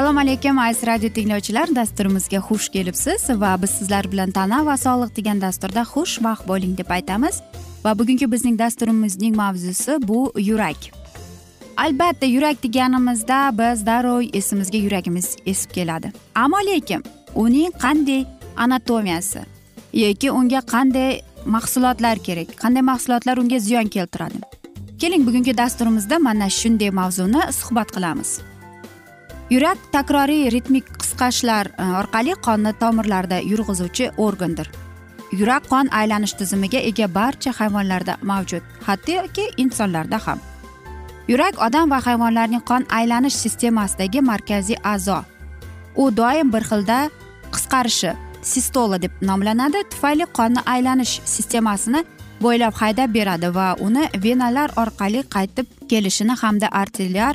assalomu alaykum aziz radio tinglovchilar. Dasturimizga xush kelibsiz va biz sizlar bilan tana va sog'liq degan dasturda xushvaqt bo'ling deb aytamiz. Va bugungi bizning dasturimizning mavzusi bu yurak. Albatta yurak deganimizda biz darrov esimizga yuragimiz esib keladi. Ammo lekin uning qanday anatomiyasi yoki unga qanday mahsulotlar kerak qanday mahsulotlar unga ziyon keltiradi. Keling bugungi dasturimizda mana shunday mavzuni suhbat qilamiz. Yurak takroriy ritmik qisqashlar e, orqali qonni tomirlarda yurg'izuvchi organdir. Yurak qon aylanish tizimiga ega barcha hayvonlarda mavjud hattoki insonlarda ham. Yurak odam va hayvonlarning qon aylanish sistemasidagi markaziy a'zo. U doim bir xilda qisqarishi sistola deb nomlanadi. Tufayli qonni aylanish sistemasini bo'ylab haydab beradi va uni venalar orqali qaytib kelishini hamda arterial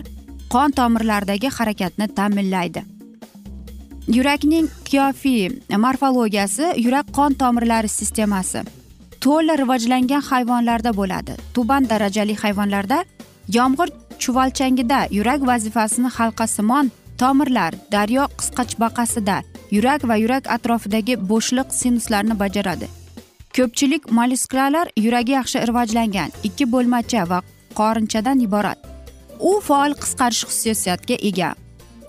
qon tomirlaridagi harakatni ta'minlaydi. Yurakning qiyofiy morfologiyasi yurak qon tomirlari sistemasi. To'la rivojlangan hayvonlarda bo'ladi. Tuban darajali hayvonlarda yomg'ir chuvalchangida yurak vazifasini halqasimon tomirlar daryo qisqachbaqasida yurak va yurak atrofidagi bo'shliq sinuslarni bajaradi. Ko'pchilik mollyuskalar yuragi yaxshi rivojlangan ikki bo'lmacha va qorinchadan iborat. U faol qisqarish xususiyatiga ega.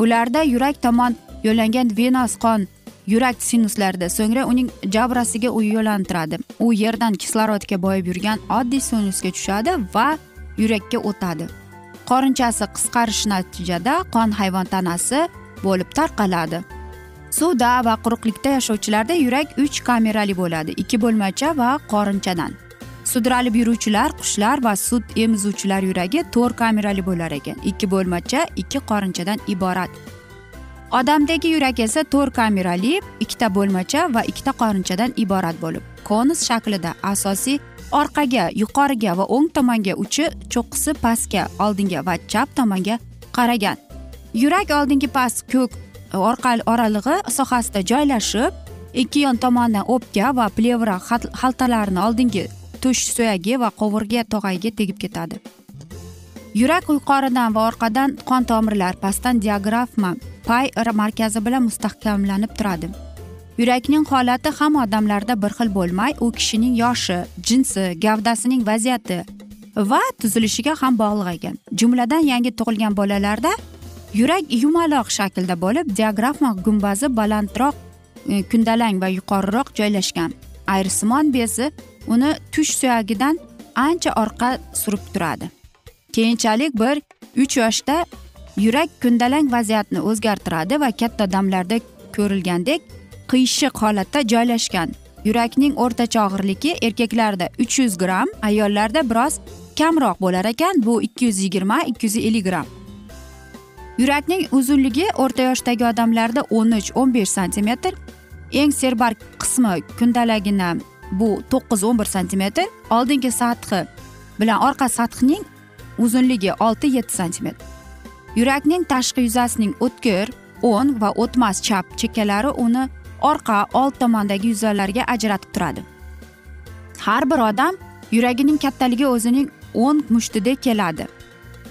Ularda yurak tomon yo'llangan venos qon yurak sinuslarida so'ngra uning jabrasiga u yo'lantiradi. U yerdan kislorodga boyib yurgan oddiy sinusga tushadi va yurakka o'tadi. Qorinchasi qisqarish natijada qon hayvon tanasi bo'lib tarqaladi. Suvda va quruqlikda yashovchilarda yurak uch kamerali bo'ladi. Ikki bo'lmacha va qorinchadan. Sudralib yuruvchilar qushlar va sut emizuvchilar yuragi to'rt kamerali bo'lar ekan. Ikki bo'lmacha ikki qorinchadan iborat. Odamdagi yurak esa to'rt kamerali ikkita bo'lmacha va ikkita qorinchadan iborat bo'lib. Konus shaklida asosiy orqaga yuqoriga va o'ng tomonga uchi cho'qqisi pastga oldinga va chap tomonga qaragan. Yurak oldingi past ko'k orqa oralig'i sohasida joylashib ikki yon tomonidan o'pka va plevra xaltalarini oldingi tush suyagi va qovurg'a tog'ayiga tegib ketadi. Yurak yuqoridan va orqadan qon tomirlar pastdan diagrafma pay markazi bilan mustahkamlanib turadi. Yurakning holati hamma odamlarda bir xil bo'lmay u kishining yoshi jinsi gavdasining vaziyati va tuzilishiga ham bog'liq ekan. Jumladan yangi tug'ilgan bolalarda yurak yumaloq shaklda bo'lib diagrafma gumbazi balandroq e, kundalang va yuqoriroq joylashgan. Ayrisimon bezi uni tush suyagidan ancha orqa surib turadi. Keyinchalik bir uch yoshda yurak kundalang vaziyatni o'zgartiradi va katta odamlarda ko'rilgandek qiyshiq holatda joylashgan. Yurakning o'rtacha og'irligi erkaklarda uch yuz gramm ayollarda biroz kamroq bo'lar ekan bu ikki yuz yigirma ikki yuz ellik gramm yurakning uzunligi o'rta yoshdagi odamlarda o'n uch o'n besh santimetr eng serbark qismi kundalagina bu to'qqiz o'n bir santimetr oldingi sathi bilan orqa sathining uzunligi olti yetti santimetr. Yurakning tashqi yuzasining o'tkir o'ng va o'tmas chap chekkalari uni orqa old tomondagi yuzalarga ajratib turadi. Har bir odam yuragining kattaligi o'zining o'n mushtidek keladi.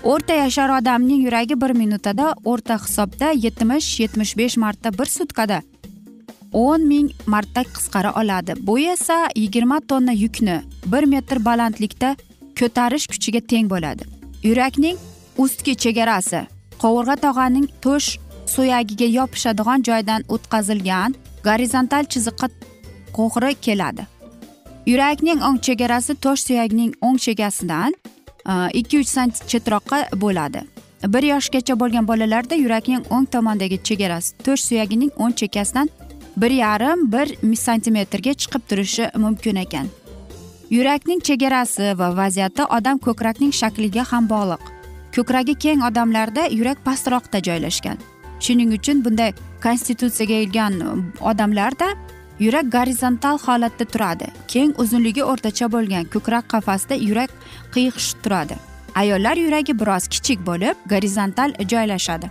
O'rta yashar odamning yuragi bir minutada o'rta hisobda yetmish yetmish besh marta bir sutkada o'n ming marta qisqara oladi. Bu esa yigirma tonna yukni bir metr balandlikda ko'tarish kuchiga teng bo'ladi. Yurakning ustki chegarasi qovurg'a tog'aning to'sh suyagiga yopishadigan joydan o'tkazilgan gorizontal chiziqqa qo'g'ri keladi. Yurakning o'ng chegarasi to'sh suyagining o'ng chegasidan ikki uch sant chetroqqa bo'ladi. Bir yoshgacha bo'lgan bolalarda yurakning o'ng tomondagi chegarasi to'sh suyagining o'ng chekkasidan bir yarim bir santimetrga chiqib turishi mumkin ekan. Yurakning chegarasi va vaziyati odam ko'krakning shakliga ham bog'liq. Ko'kragi keng odamlarda yurak pastroqda joylashgan. Shuning uchun bunday konstitutsiyaga egan odamlarda yurak gorizontal holatda turadi. Keng uzunligi o'rtacha bo'lgan ko'krak qafasida yurak qiyiqish turadi. Ayollar yuragi biroz kichik bo'lib gorizontal joylashadi.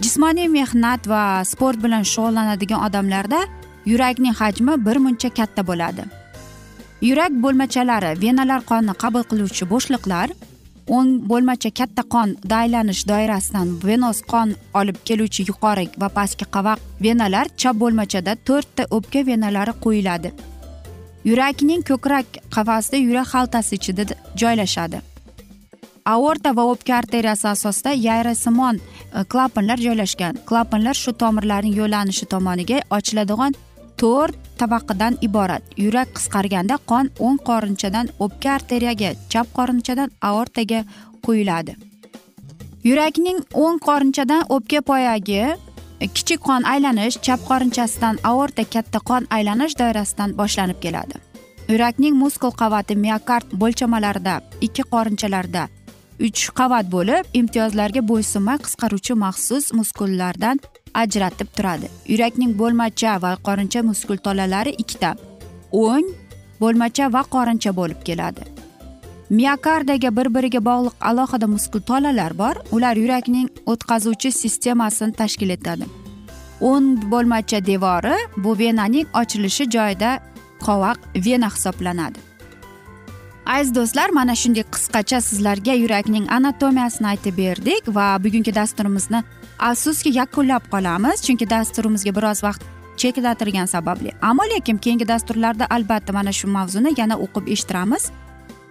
Jismoniy mehnat va sport bilan shug'ullanadigan odamlarda yurakning hajmi bir muncha katta bo'ladi. Yurak bo'lmachalari venalar qonni qabul qiluvchi bo'shliqlar o'ng bo'lmacha katta qon aylanish doirasidan venoz qon olib keluvchi yuqori va pastki qavaq venalar chap bo'lmachada to'rtta o'pka venalari qo'yiladi yurakning ko'krak qafasida yurak xaltasi ichida joylashadi. Aorta va o'pka arteriyasi asosida yayrasimon e, klapanlar joylashgan. Klapanlar shu tomirlarning yo'llanishi tomoniga ochiladigan to'rt tabaqadan iborat. Yurak qisqarganda qon o'ng qorinchadan o'pka arteriyaga chap qorinchadan aortaga quyiladi yurakning o'ng qorinchadan o'pka poyagi kichik qon aylanish chap qorinchasidan aorta katta qon aylanish doirasidan boshlanib keladi. Yurakning muskul qavati miokard bo'lchamalarida ikki qorinchalarda uch qavat bo'lib imtiyozlarga bo'ysunmay qisqaruvchi maxsus muskullardan ajratib turadi. Yurakning bo'lmacha va qorincha muskul tolalari ikkita. O'ng bo'lmacha va qorincha bo'lib keladi. Miokardaga bir biriga bog'liq alohida muskul tolalar bor. Ular yurakning o'tkazuvchi sistemasini tashkil etadi. O'ng bo'lmacha devori bu venaning ochilishi joyida qovoq vena hisoblanadi. Aziz do'stlar mana shunday qisqacha sizlarga yurakning anatomiyasini aytib berdik va bugungi dasturimizni afsuski yakunlab qolamiz chunki dasturimizga biroz vaqt cheklatilgani sababli. Ammo lekin keyingi dasturlarda albatta mana shu mavzuni yana o'qib eshittiramiz.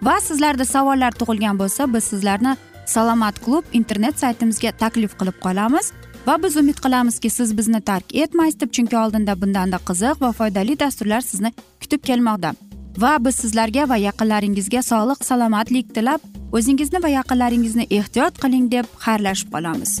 Va sizlarda savollar tug'ilgan bo'lsa biz sizlarni salomat klub internet saytimizga taklif qilib qolamiz. Va biz umid qilamizki siz bizni tark etmaysiz deb chunki oldinda bundanda qiziq va foydali dasturlar sizni kutib kelmoqda. Va biz sizlarga va yaqinlaringizga sog'lik salomatlik tilab o'zingizni va yaqinlaringizni ehtiyot qiling deb xayrlashib qolamiz.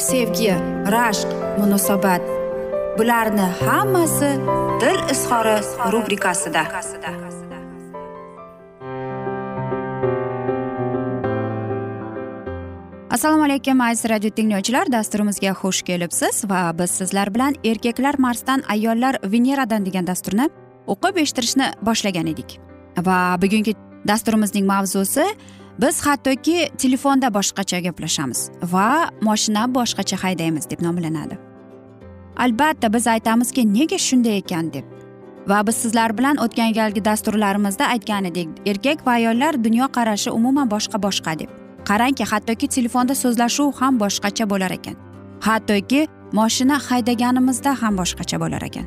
sevgi rashq munosabat. Bularni hammasi dil izhori rubrikasida. Assalomu alaykum aziz radio tinglovchilar. Dasturimizga xush kelibsiz va biz sizlar bilan erkaklar marsdan ayollar veneradan degan dasturni o'qib eshittirishni boshlagan edik. Va bugungi dasturimizning mavzusi biz hattoki telefonda boshqacha gaplashamiz va moshina boshqacha haydaymiz deb nomlanadi. Albatta biz aytamizki nega shunday ekan deb va biz sizlar bilan o'tgan galgi dasturlarimizda aytgan edik erkak va ayollar dunyoqarashi umuman boshqa boshqa deb. Qarangki hattoki telefonda so'zlashuv ham boshqacha bo'lar ekan. Hattoki moshina haydaganimizda ham boshqacha bo'lar ekan.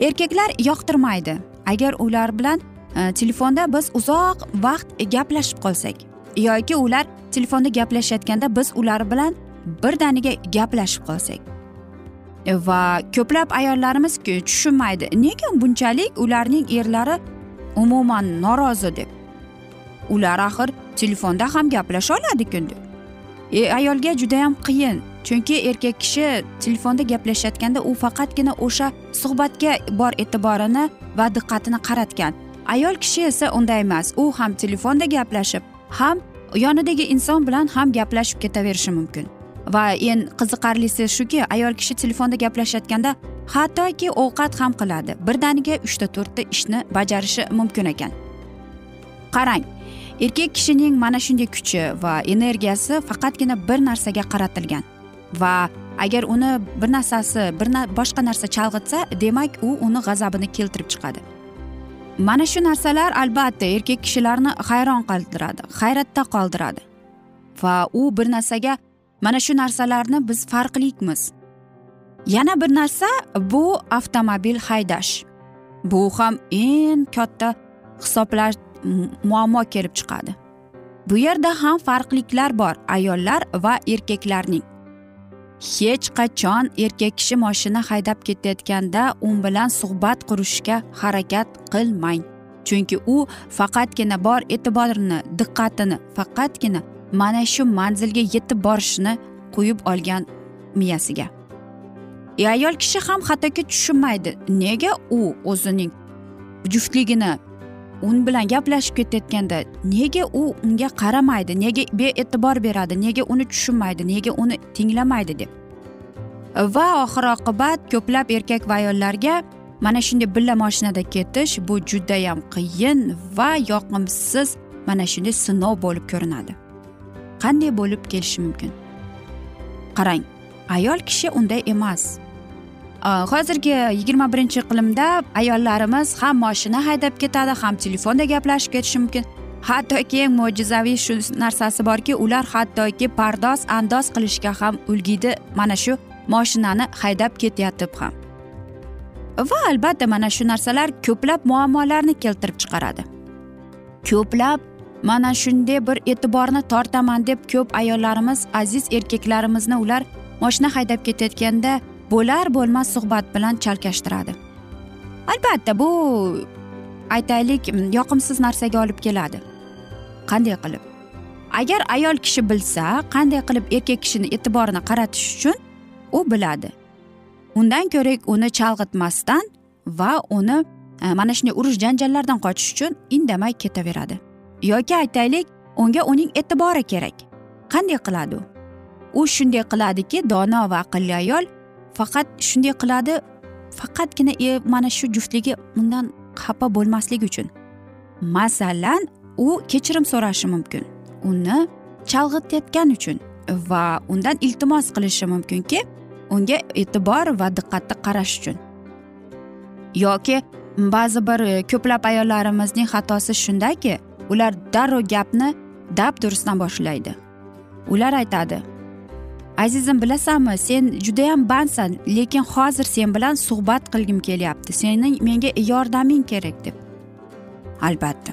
Erkaklar yoqtirmaydi. Agar ular bilan Э, telefonda biz uzoq vaqt gaplashib qolsak yoki ular telefonda gaplashayotganda biz ular bilan birdaniga gaplashib qolsak. Va ko'plab ayollarimiz tushunmaydi nega bunchalik ularning erlari umuman norozi deb. Ular axir telefonda ham gaplasha oladiku deb e, ayolga judayam qiyin chunki erkak kishi telefonda gaplashayotganda u faqatgina o'sha suhbatga bor e'tiborini va diqqatini qaratgan. Ayol kishi esa unday emas. U ham telefonda gaplashib ham yonidagi inson bilan ham gaplashib ketaverishi mumkin. Va eng qiziqarlisi shuki ayol kishi telefonda gaplashayotganda hattoki ovqat ham qiladi. Birdaniga uchta to'rtta ishni bajarishi mumkin ekan. Qarang erkak kishining mana shunday kuchi va energiyasi faqatgina bir narsaga qaratilgan. Va agar uni bir narsasi bir boshqa narsa chalg'itsa demak u uni g'azabini keltirib chiqadi. Mana shu narsalar albatta erkak kishilarni hayron qoldiradi hayratda qoldiradi. Va u bir narsaga mana shu narsalarni biz farqlikmiz. Yana bir narsa bu avtomobil haydash. Bu ham eng katta hisoblash muammo kelib chiqadi. Bu yerda ham farqliklar bor ayollar va erkaklarning. Hech qachon erkak kishi moshina haydab ketayotganda u bilan suhbat qurishga harakat qilmang. Chunki u faqatgina bor e'tiborini diqqatini faqatgina mana shu manzilga yetib borishni qo'yib olgan miyasiga. E ayol kishi ham xatoga tushunmaydi. Nega u o'zining juftligini u bilan gaplashib ketayotganda nega u unga qaramaydi nega bee'tibor beradi nega uni tushunmaydi nega uni tinglamaydi deb. Va oxir oqibat ko'plab erkak va ayollarga mana shunday birga moshinada ketish bu judayam qiyin va yoqimsiz mana shunday sinov bo'lib ko'rinadi. Qanday bo'lib kelishi mumkin? Qarang ayol kishi unday emas. Э, hozirgi yigirma birinchi iqlimda ayollarimiz ham moshina haydab ketadi ham telefonda gaplashib ketishi mumkin. Hattoki eng mo'jizaviy shu narsasi borki ular hattoki pardoz andoz qilishga ham ulgiydi mana shu moshinani haydab ketayotib ham. Va albatta mana shu narsalar ko'plab muammolarni keltirib chiqaradi. Ko'plab mana shunday bir e'tiborni tortaman deb ko'p ayollarimiz aziz erkaklarimizni ular moshina haydab ketayotganda bo'lar bo'lmas suhbat bilan chalkashtiradi. Albatta bu aytaylik mm, yoqimsiz narsaga olib keladi. Qanday qilib? Agar ayol kishi bilsa qanday qilib erkak kishini e'tiborini qaratish uchun u biladi? Undan ko'ra uni chalg'itmasdan va uni e, mana shunday urush janjallardan qochish uchun indamay ketaveradi. Yoki aytaylik unga uning e'tibori kerak. Qanday qiladi u? U shunday qiladiki dono va aqlli ayol faqat shunday qiladi faqatgina e, mana shu juftligi undan xafa bo'lmasligi uchun. Masalan u kechirim so'rashi mumkin uni chalg'itayotgani uchun va undan iltimos qilishi mumkinki unga e'tibor va diqqatni qarash uchun. Yoki ba'zi bir e, ko'plab ayollarimizning xatosi shundaki ular darrov gapni dab durustdan boshlaydi. Ular aytadi azizim bilasanmi sen judayam bandsan lekin hozir sen bilan suhbat qilgim kelyapti. Sening menga yordaming kerak deb. Albatta.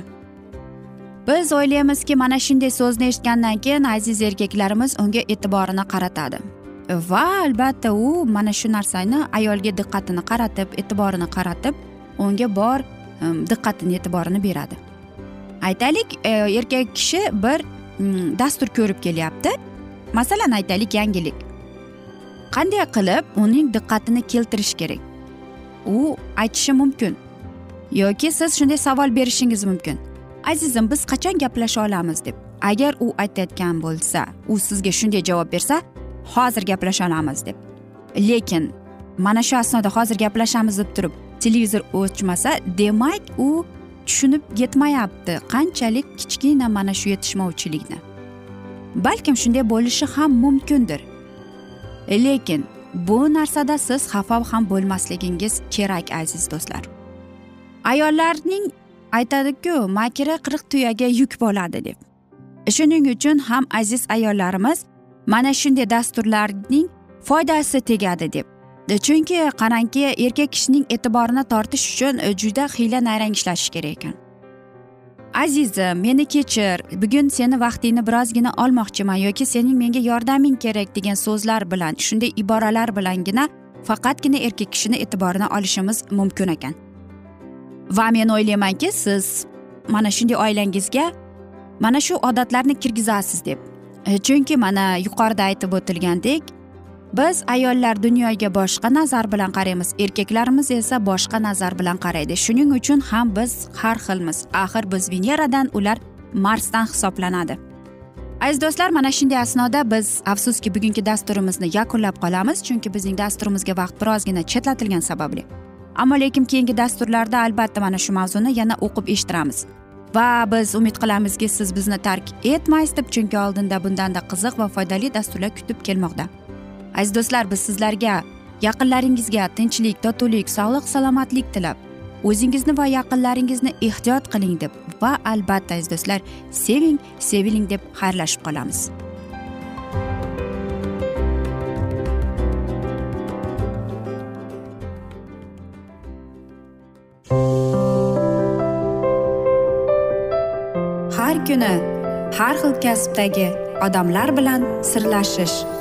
Biz o'ylaymizki mana shunday so'zni eshitgandan keyin aziz erkaklarimiz unga e'tiborini qaratadi. Va albatta u mana shu narsani ayolga diqqatini qaratib e'tiborini qaratib unga bor diqqatini e'tiborini beradi. Aytaylik e, erkak kishi bir dastur ko'rib kelyapti. Masalan aytaylik yangilik. Qanday qilib uning diqqatini keltirish kerak? U aytishi mumkin. Yoki siz shunday savol berishingiz mumkin. Azizim biz qachon gaplasha olamiz deb. Agar u aytayotgan bo'lsa u sizga shunday javob bersa hozir gaplasha olamiz deb. Lekin mana shu asnoda hozir gaplashamiz deb turib televizor o'chmasa demak u tushunib yetmayapti. Qanchalik kichkina mana shu yetishmovchilikni. Balkim shunday bo'lishi ham mumkindir. Lekin bu narsada siz xafa ham bo'lmasligingiz kerak aziz do'stlar. Ayollarning aytadiku makri qirq tuyaga yuk bo'ladi deb. Shuning uchun ham aziz ayollarimiz mana shunday dasturlarning foydasi tegadi deb. Chunki qarangki erkak kishining e'tiborini tortish uchun juda hiyla nayrang ishlashi kerak ekan. Azizim meni kechir. Bugun seni vaqtingni birozgina olmoqchiman yoki sening menga yordaming kerak degan so'zlar bilan shunday iboralar bilangina faqatgina erkak kishini e'tiborini olishimiz mumkin ekan. Va men o'ylaymanki siz mana shunday oilangizga mana shu odatlarni kirgizasiz deb. E, chunki mana yuqorida aytib o'tilgandek biz ayollar dunyoga boshqa nazar bilan qaraymiz erkaklarimiz esa boshqa nazar bilan qaraydi. Shuning uchun ham biz har xilmiz. Axir biz veneradan ular marsdan hisoblanadi. Aziz do'stlar mana shunday asnoda biz afsuski bugungi dasturimizni yakunlab qolamiz chunki bizning dasturimizga vaqt birozgina chetlatilgani sababli. Ammo lekin keyingi dasturlarda albatta mana shu mavzuni yana o'qib eshittiramiz. Va biz umid qilamizki siz bizni tark etmaysiz deb chunki oldinda bundanda qiziq va foydali dasturlar kutib kelmoqda. Aziz do'stlar biz sizlarga yaqinlaringizga tinchlik totuvlik sog'lik salomatlik tilab o'zingizni va yaqinlaringizni ehtiyot qiling deb va albatta aziz do'stlar seving seviling deb xayrlashib qolamiz. Har kuni har xil kasbdagi odamlar bilan sirlashish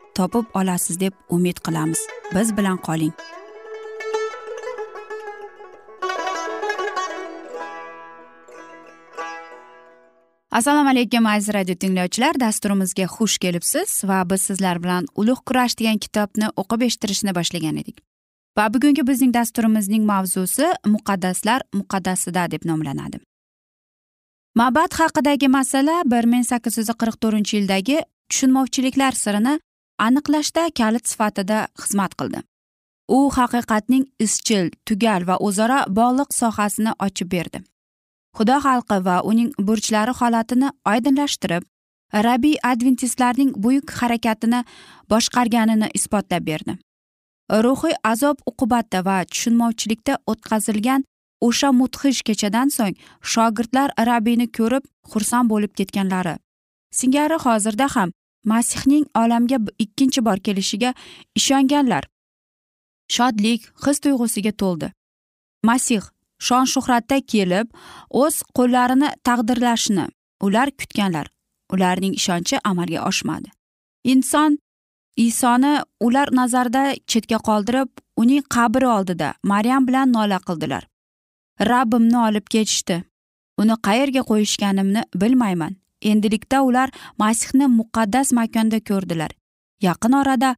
topib olasiz deb umid qilamiz. Biz bilan qoling. Assalomu alaykum aziz radio tinglovchilar. Dasturimizga xush kelibsiz va biz sizlar bilan ulug' kurash degan kitobni o'qib eshittirishni boshlagan edik. Va bugungi bizning dasturimizning mavzusi muqaddaslar muqaddasida deb nomlanadi. Mabad haqidagi masala bir ming sakkiz yuz qirq to'rtinchi yildagi tushunmovchiliklar sirini aniqlashda kalit sifatida xizmat qildi. U haqiqatning izchil tugal va o'zaro bog'liq sohasini ochib berdi. Xudo xalqi va uning burchlari holatini oydinlashtirib rabiy adventistlarning buyuk harakatini boshqarganini isbotlab berdi. Ruhiy azob uqubati va tushunmovchilikda o'tkazilgan o'sha mudhish kechadan so'ng shogirdlar rabiyni ko'rib xursand bo'lib ketganlari. Singari hozirda ham masihning olamga ikkinchi bor kelishiga ishonganlar. Shodlik his tuyg'usiga to'ldi. Masih shon shuhratda kelib o'z qo'llarini taqdirlashni ular kutganlar. Ularning ishonchi amalga oshmadi. Inson isoni ular nazarida chetga qoldirib uning qabri oldida maryam bilan nola qildilar. Rabbimni olib ketishdi. Uni qayerga qo'yishganimni bilmayman. Endilikda ular masihni muqaddas makonda ko'rdilar. Yaqin orada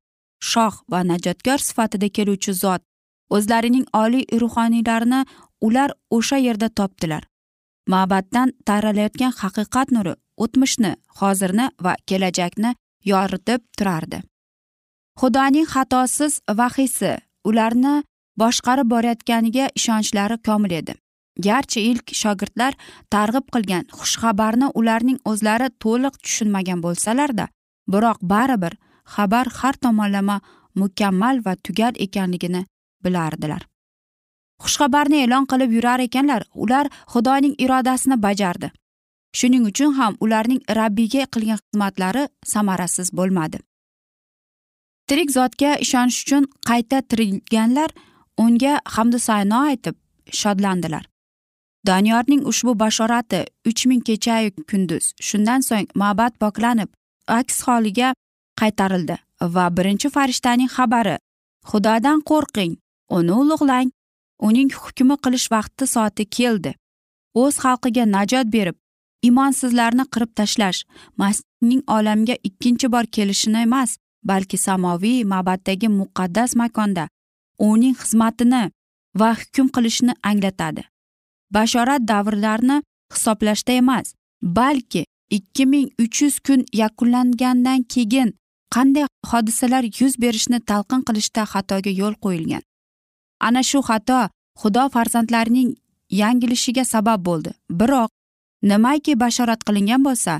shoh va najotkor sifatida keluvchi zot o'zlarining oliy ruhoniylarini ular o'sha yerda topdilar. Ma'batdan taralayotgan haqiqat nuri o'tmishni hozirni va kelajakni yoritib turardi. Xudoning xatosiz vahiysi ularni boshqarib borayotganiga ishonchlari komil edi. Garchi ilk shogirdlar targ'ib qilgan xushxabarni ularning o'zlari to'liq tushunmagan bo'lsalarda biroq baribir xabar har tomonlama mukammal va tugal ekanligini bilardilar. Xushxabarni e'lon qilib yurar ekanlar ular xudoning irodasini bajardi. Shuning uchun ham ularning rabbiyga qilgan xizmatlari samarasiz bo'lmadi. Tirik zotga ishonish uchun qayta tirilganlar unga hamdu sano aytib shodlandilar. Doniyorning ushbu bashorati uch ming kechayu kunduz. Shundan so'ng ma'bad poklanib aks holiga qaytarildi va birinchi farishtaning xabari xudodan qo'rqing uni ulug'lang uning hukmi qilish vaqti soati keldi. O'z xalqiga najot berib imonsizlarni qirib tashlash masihning olamga ikkinchi bor kelishini emas balki samoviy ma'baddagi muqaddas makonda uning xizmatini va hukm qilishni anglatadi. Bashorat davrlarini hisoblashda emas balki ikki ming uch yuz kun yakunlangandan keyin qanday hodisalar yuz berishini talqin qilishda xatoga yo'l qo'yilgan. Ana shu xato xudo farzandlarining yangilishiga sabab bo'ldi. Biroq nimaki bashorat qilingan bo'lsa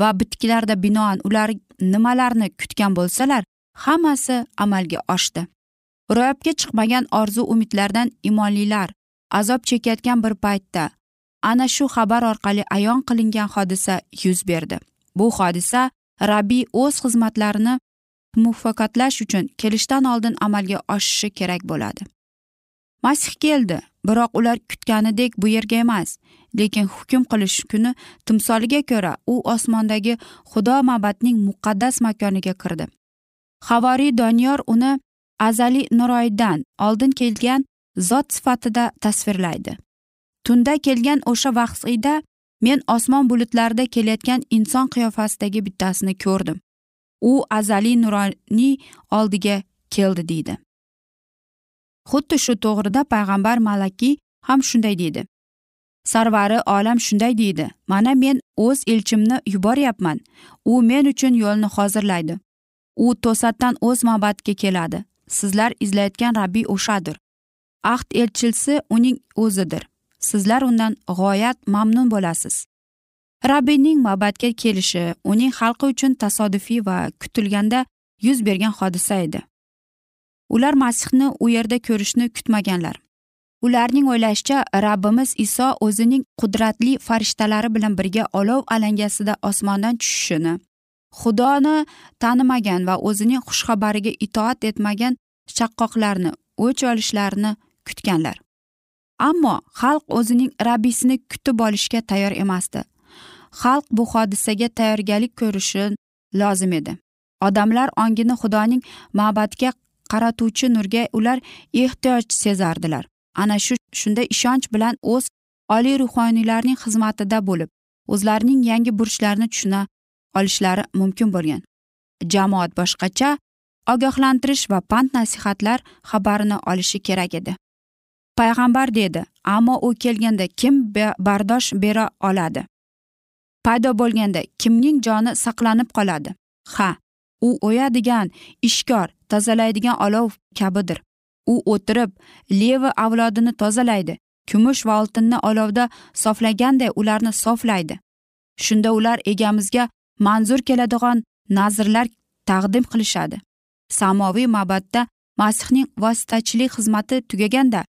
va bitiklarda binoan ular nimalarni kutgan bo'lsalar hammasi amalga oshdi. Ro'yobga chiqmagan orzu umidlardan imonlilar azob chekayotgan bir paytda ana shu xabar orqali ayon qilingan hodisa yuz berdi. Bu hodisa rabbiy o'z xizmatlarini muvaffaqiyatlash uchun kelishdan oldin amalga oshishi kerak bo'ladi. Masih keldi biroq ular kutganidek bu yerga emas lekin hukm qilish kuni timsoliga ko'ra u osmondagi xudo mabadning muqaddas makoniga kirdi. Havoriy doniyor uni azaliy nuroydan oldin kelgan zot sifatida tasvirlaydi. Tunda kelgan o'sha vahsiyda men osmon bulutlarida kelayotgan inson qiyofasidagi bittasini ko'rdim. U azaliy nuroniy oldiga keldi deydi. Xuddi shu to'g'rida payg'ambar malakiy ham shunday deydi. Sarvari olam shunday deydi mana men o'z elchimni yuboryapman. U men uchun yo'lni hozirlaydi. U to'satdan o'z mabatiga keladi. Sizlar izlayotgan rabbiy o'shadir. Ahd elchisi uning o'zidir. Sizlar undan g'oyat mamnun bo'lasiz. Rabbiyning mabadga kelishi uning xalqi uchun tasodifiy va kutilganda yuz bergan hodisa edi. Ular masihni u yerda ko'rishni kutmaganlar. Ularning o'ylashicha rabbimiz iso o'zining qudratli farishtalari bilan birga olov alangasida osmondan tushishini xudoni tanimagan va o'zining xushxabariga itoat etmagan chaqqoqlarni o'ch olishlarini kutganlar. Ammo xalq o'zining rabbisini kutib olishga tayyor emasdi. Xalq bu hodisaga tayyorgarlik ko'rishi lozim edi. Odamlar ongini xudoning ma'batga qaratuvchi nurga ular ehtiyoj sezardilar. Ana shu shunda ishonch bilan o'z oliy ruhoniylarning xizmatida bo'lib o'zlarining yangi burchlarini tushuna olishlari mumkin bo'lgan. Jamoat boshqacha ogohlantirish va pand nasihatlar xabarini olishi kerak edi. Payg'ambar dedi ammo u kelganda kim bardosh bera oladi? Paydo bo'lganda kimning joni saqlanib qoladi? Ha u o'yadigan ishkor tozalaydigan olov kabidir. U o'tirib levi avlodini tozalaydi kumush va oltinni olovda soflaganday ularni soflaydi. Shunda ular egamizga manzur keladigan nazrlar taqdim qilishadi. Samoviy mabadda masihning vositachilik xizmati tugaganda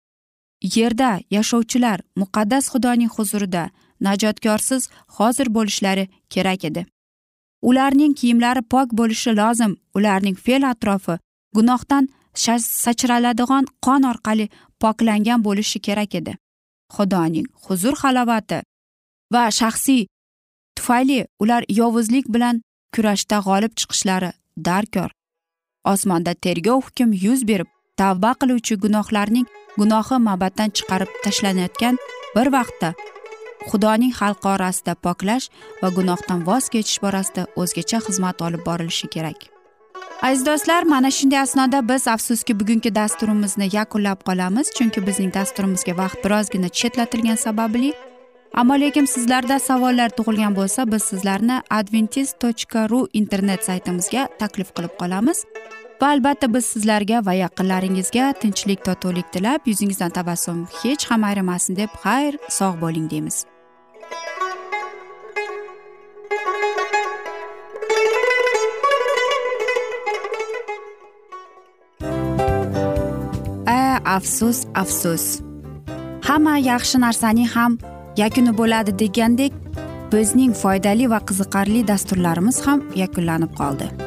yerda yashovchilar muqaddas xudoning huzurida najotkorsiz hozir bo'lishlari kerak edi. Ularning kiyimlari pok bo'lishi lozim ularning fe'l atrofi gunohdan sachraladigan qon orqali poklangan bo'lishi kerak edi. Xudoning huzur halovati va shaxsiy tufayli ular yovuzlik bilan kurashda g'olib chiqishlari darkor. Osmonda tergov hukm yuz berib tavba qiluvchi gunohlarning gunohi mabaddan chiqarib tashlanayotgan bir vaqtda xudoning xalqi orasida poklash va gunohdan voz kechish borasida o'zgacha xizmat olib borilishi kerak. Aziz do'stlar mana shunday asnoda biz afsuski bugungi dasturimizni yakunlab qolamiz chunki bizning dasturimizga vaqt birozgina chetlatilgani sababli. Ammo lekin sizlarda savollar tug'ilgan bo'lsa biz sizlarni adventis tochka ru internet saytimizga taklif qilib qolamiz. Va albatta biz sizlarga va yaqinlaringizga tinchlik totuvlik tilab yuzingizdan tabassum hech ham ayrimasin deb xayr sog' bo'ling deymiz. A afsus afsus. Hamma yaxshi narsaning ham yakuni bo'ladi degandek bizning foydali va qiziqarli dasturlarimiz ham yakunlanib qoldi.